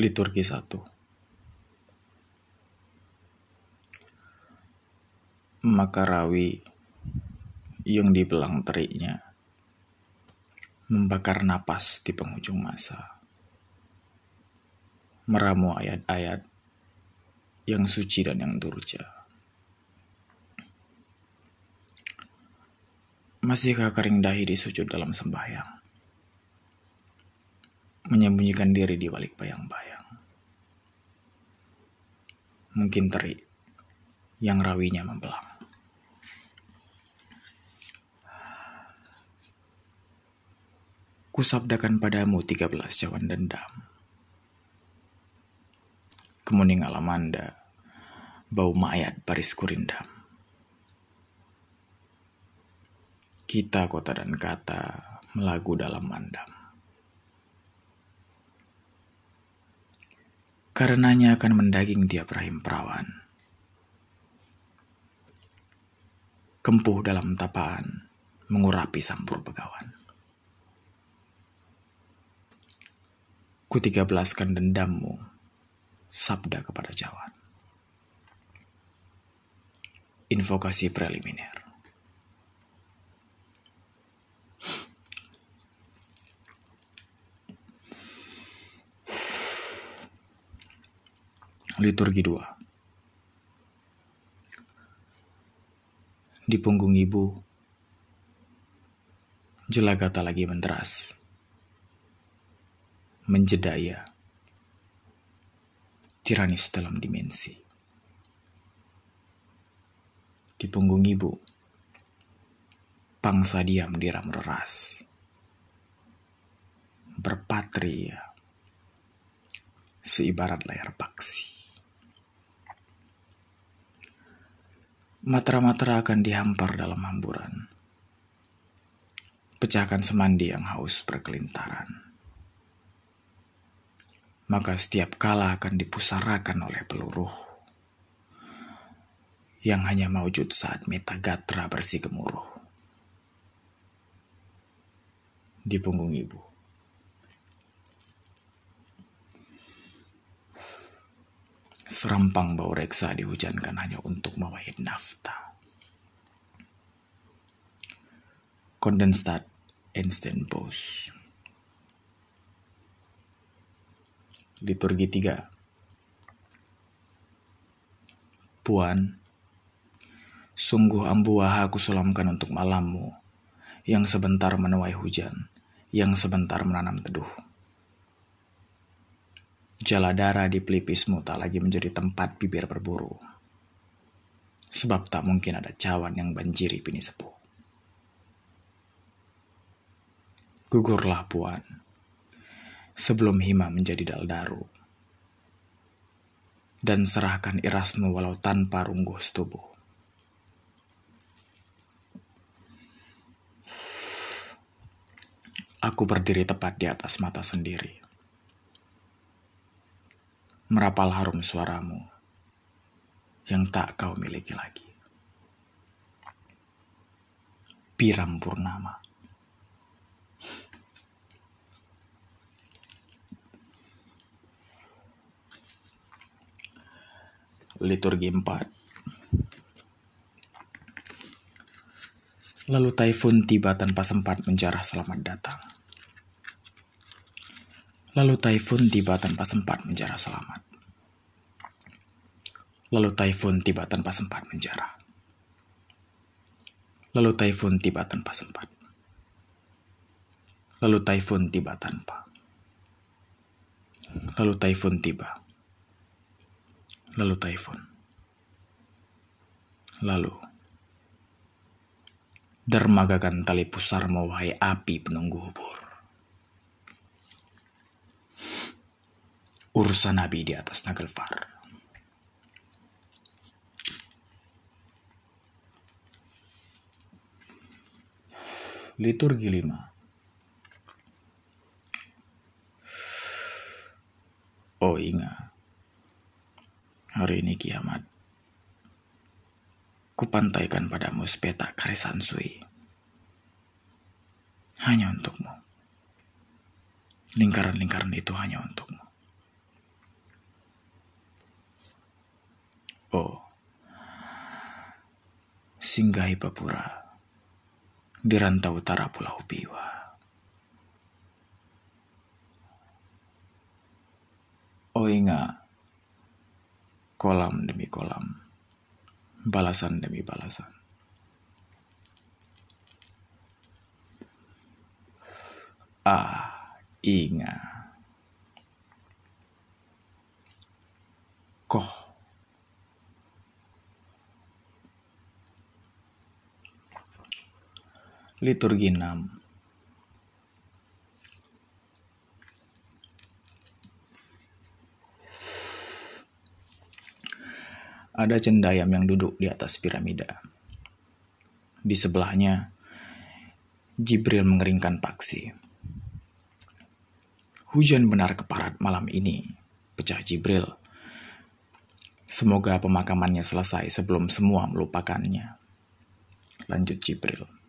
Liturgi 1 Maka rawi yang dibelang teriknya membakar napas di penghujung masa. Meramu ayat-ayat yang suci dan yang durja. Masihkah kering dahi di sujud dalam sembahyang? Menyembunyikan diri di balik bayang-bayang. Mungkin terik yang rawinya membelang. Kusabdakan padamu 13 cawan dendam. Kemuning alamanda, bau mayat baris kurindam. Kita kota dan kata melagu dalam mandam. Karenanya akan mendaging tiap rahim perawan. Kempuh dalam tapaan, mengurapi sampur begawan. Kutiga belaskan dendammu, sabda kepada jawan. Invokasi preliminar. Liturgi 2 Di punggung ibu, jelagata lagi menderas. Menjedaya. Tiranis dalam dimensi. Di punggung ibu, pangsa diam diram reras. Berpatria, seibarat layar paksi. Matra-matra akan dihampar dalam hamburan. Pecahkan semandi yang haus berkelintaran. Maka setiap kala akan dipusarakan oleh peluru yang hanya mewujud saat metagatra bersih gemuruh. Di punggung ibu. Serampang bau reksa dihujankan hanya untuk mewahid nafta. Kondensat instant pause. Liturgi 3 Puan, sungguh ambu aku sulamkan untuk malammu, yang sebentar menuai hujan, yang sebentar menanam teduh. Jala darah di pelipismu tak lagi menjadi tempat bibir berburu. Sebab tak mungkin ada cawan yang banjiri pini sepuh. Gugurlah puan, sebelum hima menjadi daldaru. Dan serahkan irasmu walau tanpa rungguh setubuh. Aku berdiri tepat di atas mata sendiri merapal harum suaramu yang tak kau miliki lagi. Piram Purnama Liturgi 4 Lalu Taifun tiba tanpa sempat menjarah selamat datang. Lalu Taifun tiba tanpa sempat menjarah selamat. Lalu Taifun tiba tanpa sempat menjarah. Lalu Taifun tiba tanpa sempat. Lalu Taifun tiba tanpa. Lalu Taifun tiba. Lalu Taifun. Lalu. Dermagakan tali pusar wahai api penunggu hubur. Urusan Nabi di atas Nagelfar. Liturgi 5 Oh ingat, hari ini kiamat. Kupantaikan padamu sepetak karisan sui. Hanya untukmu. Lingkaran-lingkaran itu hanya untukmu. Oh, singgahi Papura di rantau utara Pulau Biwa. Oh ingat, kolam demi kolam, balasan demi balasan. Ah, ingat. Koh Liturgi 6 Ada cendayam yang duduk di atas piramida. Di sebelahnya, Jibril mengeringkan paksi. Hujan benar keparat malam ini, pecah Jibril. Semoga pemakamannya selesai sebelum semua melupakannya. Lanjut Jibril.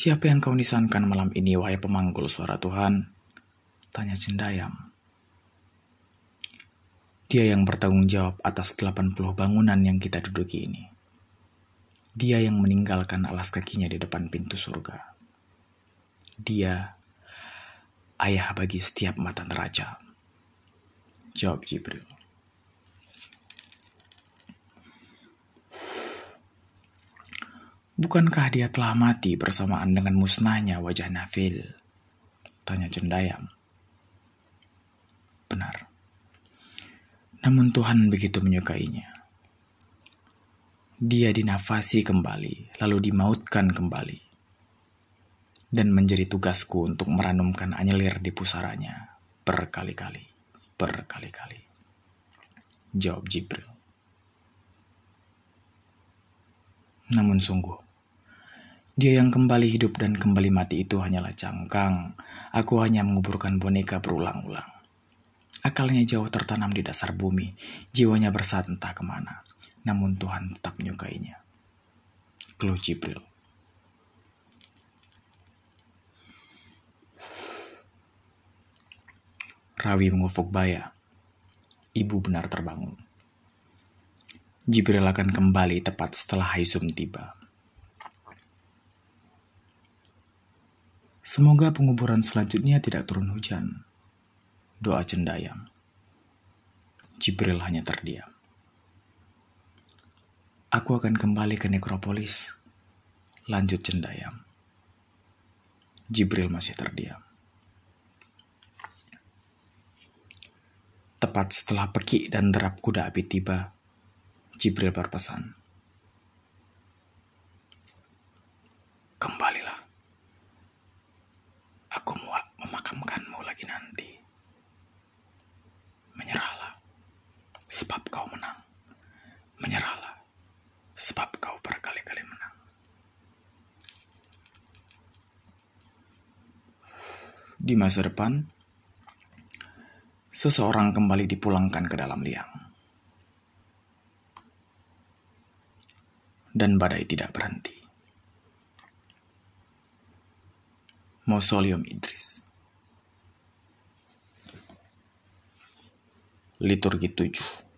Siapa yang kau nisankan malam ini, wahai pemanggul suara Tuhan? Tanya Cendayam. Dia yang bertanggung jawab atas 80 bangunan yang kita duduki ini. Dia yang meninggalkan alas kakinya di depan pintu surga. Dia ayah bagi setiap mata neraca. Jawab Jibril. Bukankah dia telah mati bersamaan dengan musnahnya wajah Nafil? Tanya Cendayam. Benar. Namun Tuhan begitu menyukainya. Dia dinafasi kembali, lalu dimautkan kembali. Dan menjadi tugasku untuk meranumkan anyelir di pusaranya berkali-kali, berkali-kali. Jawab Jibril. Namun sungguh, dia yang kembali hidup dan kembali mati itu hanyalah cangkang. Aku hanya menguburkan boneka berulang-ulang. Akalnya jauh tertanam di dasar bumi, jiwanya bersat entah ke mana. Namun Tuhan tetap menyukainya. Keluh Jibril. Rawi mengufuk baya. Ibu benar terbangun. Jibril akan kembali tepat setelah Haizum tiba. Semoga penguburan selanjutnya tidak turun hujan. Doa cendayam. Jibril hanya terdiam. Aku akan kembali ke nekropolis. Lanjut cendayam. Jibril masih terdiam. Tepat setelah peki dan derap kuda api tiba, Jibril berpesan. Kembalilah. Aku muak memakamkanmu lagi nanti. Menyerahlah, sebab kau menang. Menyerahlah, sebab kau berkali-kali menang. Di masa depan, seseorang kembali dipulangkan ke dalam liang. Dan badai tidak berhenti. Mausoleum Idris. Liturgi 7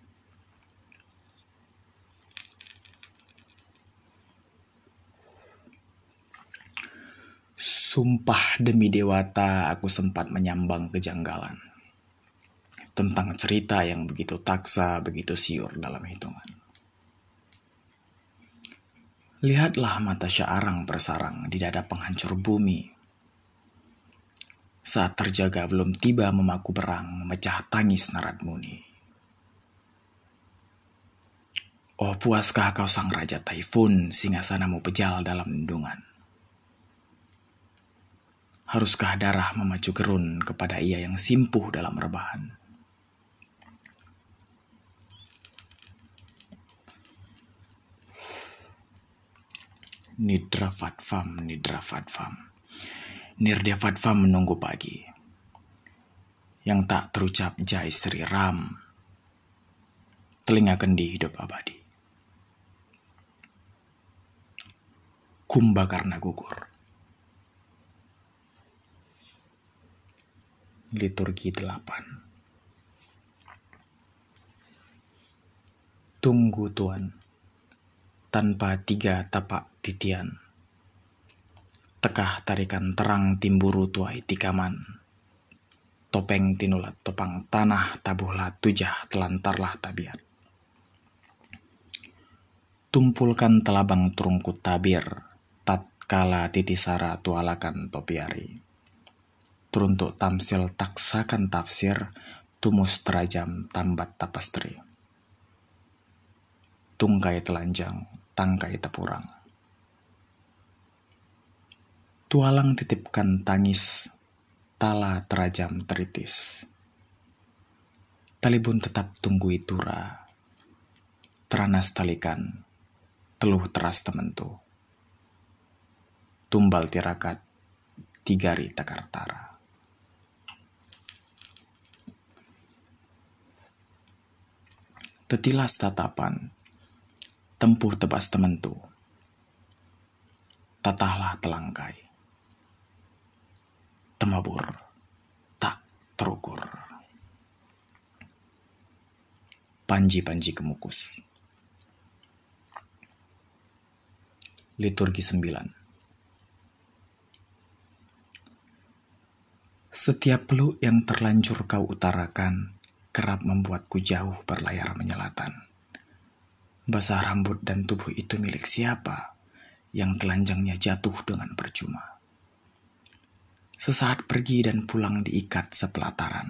Sumpah demi dewata aku sempat menyambang kejanggalan tentang cerita yang begitu taksa, begitu siur dalam hitungan. Lihatlah mata Syarang bersarang di dada penghancur bumi saat terjaga belum tiba memaku berang, memecah tangis Narad Muni. Oh puaskah kau sang Raja Taifun, singgasanamu pejal dalam lindungan. Haruskah darah memacu gerun kepada ia yang simpuh dalam rebahan? Nidra fatfam, nidra fatfam. Nirdia Fatva menunggu pagi. Yang tak terucap Jai Sri Ram. Telinga kendi hidup abadi. Kumba karena gugur. Liturgi delapan. Tunggu tuan, tanpa tiga tapak titian. Tekah tarikan terang timburu tuai tikaman. Topeng tinulat topang tanah tabuhlah tujah telantarlah tabiat. Tumpulkan telabang terungkut tabir, tatkala titisara tualakan topiari. Teruntuk tamsil taksakan tafsir, tumus terajam tambat tapastri. Tungkai telanjang, tangkai tepurang. Tualang titipkan tangis, tala terajam teritis. Talibun tetap tunggu itura, teranas talikan, teluh teras tementu. Tumbal tirakat, tigari takartara. Tetilas tatapan, tempuh tebas tementu. Tatahlah telangkai. Temabur, tak terukur. Panji-panji kemukus. Liturgi 9 Setiap peluk yang terlanjur kau utarakan kerap membuatku jauh berlayar menyelatan. Basah rambut dan tubuh itu milik siapa yang telanjangnya jatuh dengan percuma. Sesaat pergi dan pulang diikat sepelataran.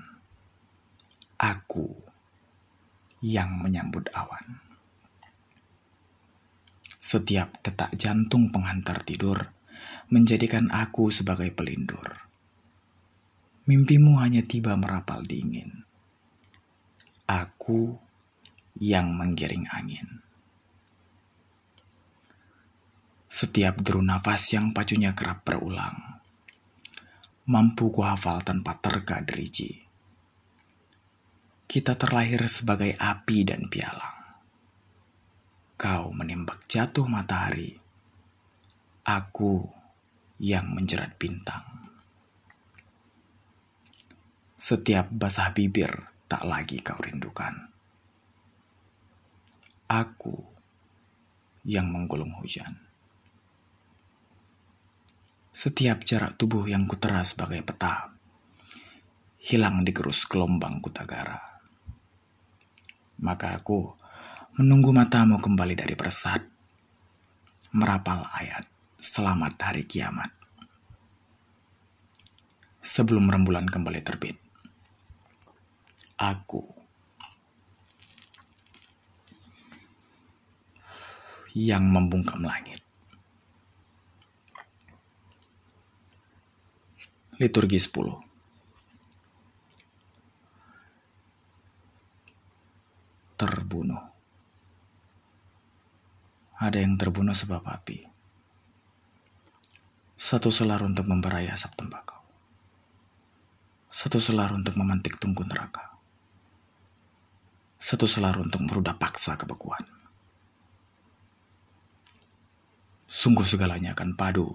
Aku yang menyambut awan. Setiap detak jantung penghantar tidur menjadikan aku sebagai pelindur. Mimpimu hanya tiba merapal dingin. Aku yang menggiring angin. Setiap deru nafas yang pacunya kerap berulang, mampu kuhafal tanpa terka deriji. Kita terlahir sebagai api dan pialang kau menembak jatuh matahari, aku yang menjerat bintang. Setiap basah bibir tak lagi kau rindukan. Aku yang menggulung hujan. Setiap jarak tubuh yang kutera sebagai peta, hilang digerus gelombang kutagara. Maka aku menunggu matamu kembali dari persat, merapal ayat selamat hari kiamat. Sebelum rembulan kembali terbit, aku yang membungkam langit. Liturgi 10 Terbunuh ada yang terbunuh sebab api. Satu selar untuk memberai asap tembakau. Satu selar untuk memantik tunggu neraka. Satu selar untuk merudah paksa kebekuan. Sungguh segalanya akan padu,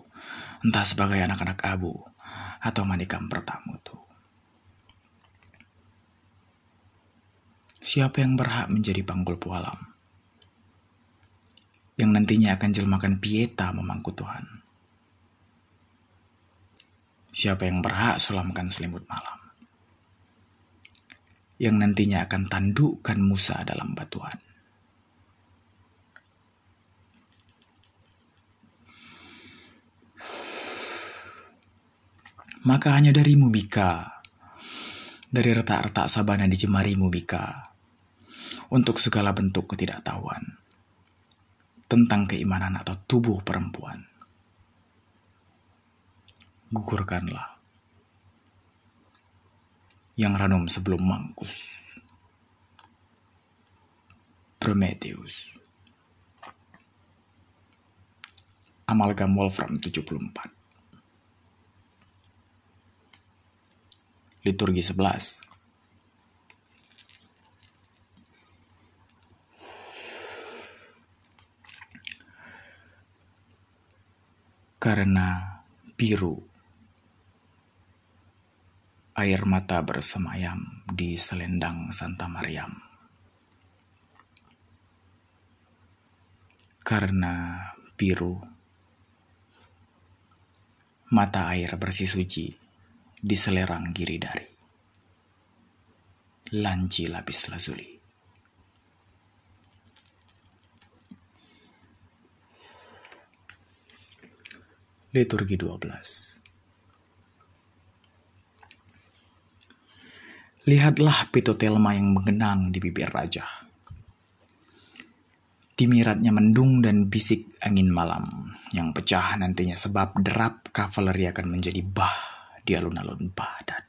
entah sebagai anak-anak abu atau manikam pertamutu. Siapa yang berhak menjadi panggul pualam? yang nantinya akan jelmakan pieta memangku Tuhan. Siapa yang berhak sulamkan selimut malam? Yang nantinya akan tandukkan Musa dalam batuan. Maka hanya dari Mubika, dari retak-retak sabana di jemari Mubika, untuk segala bentuk ketidaktahuan tentang keimanan atau tubuh perempuan. Gugurkanlah yang ranum sebelum mangkus. Prometheus Amalgam Wolfram 74 Liturgi 11 karena biru. Air mata bersemayam di selendang Santa Mariam. Karena biru, mata air bersih suci di selerang giri dari. Lanci lapis lazuli. Liturgi 12 Lihatlah pitotelma yang mengenang di bibir raja. Dimiratnya mendung dan bisik angin malam yang pecah nantinya sebab derap kavaleri akan menjadi bah di alun-alun padat.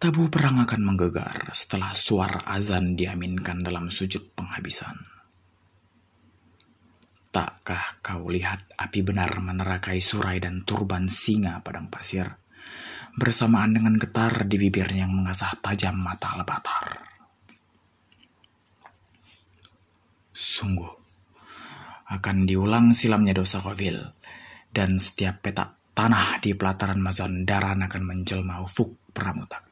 Tabu perang akan menggegar setelah suara azan diaminkan dalam sujud penghabisan. Takkah kau lihat api benar menerakai surai dan turban singa padang pasir? Bersamaan dengan getar di bibirnya yang mengasah tajam mata lebatar. Sungguh, akan diulang silamnya dosa Kovil, dan setiap petak tanah di pelataran Mazandaran akan menjelma ufuk pramutak.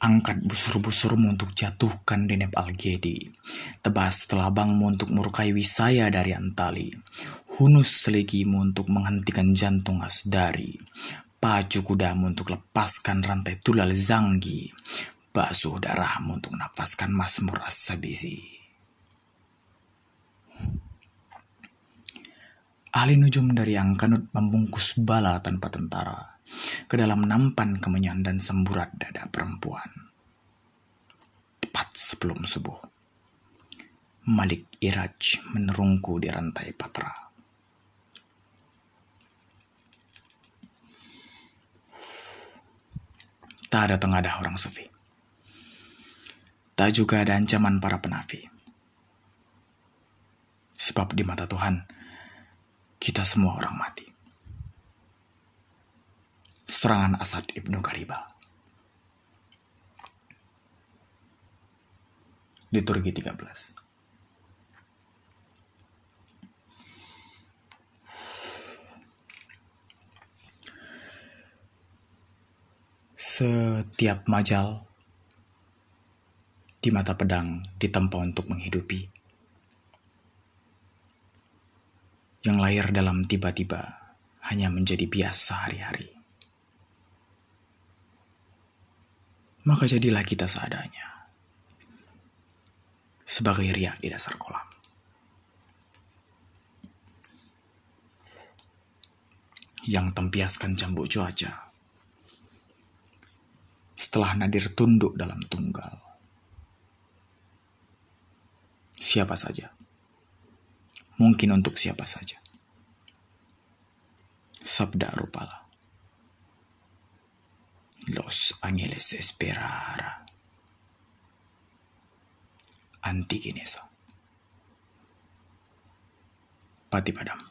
Angkat busur-busurmu untuk jatuhkan Deneb Algedi. Tebas telabangmu untuk murkai Wisaya dari Antali. Hunus seligimu untuk menghentikan jantung Asdari. Pacu kudamu untuk lepaskan rantai tulal Zanggi. Basuh darahmu untuk nafaskan Masmur As-Sabizi. Ahli nujum dari Angkanut membungkus bala tanpa tentara ke dalam nampan kemenyan dan semburat dada perempuan. Tepat sebelum subuh, Malik Iraj menerungku di rantai patra. Tak ada tengadah orang sufi. Tak juga ada ancaman para penafi. Sebab di mata Tuhan, kita semua orang mati serangan Asad Ibnu Kariba. Liturgi 13 Setiap majal di mata pedang ditempa untuk menghidupi. Yang lahir dalam tiba-tiba hanya menjadi biasa hari-hari. maka jadilah kita seadanya. Sebagai riak di dasar kolam. Yang tempiaskan cambuk cuaca. Setelah Nadir tunduk dalam tunggal. Siapa saja. Mungkin untuk siapa saja. Sabda Rupala. Los ángeles esperar. Antikinesa. Pati Padam.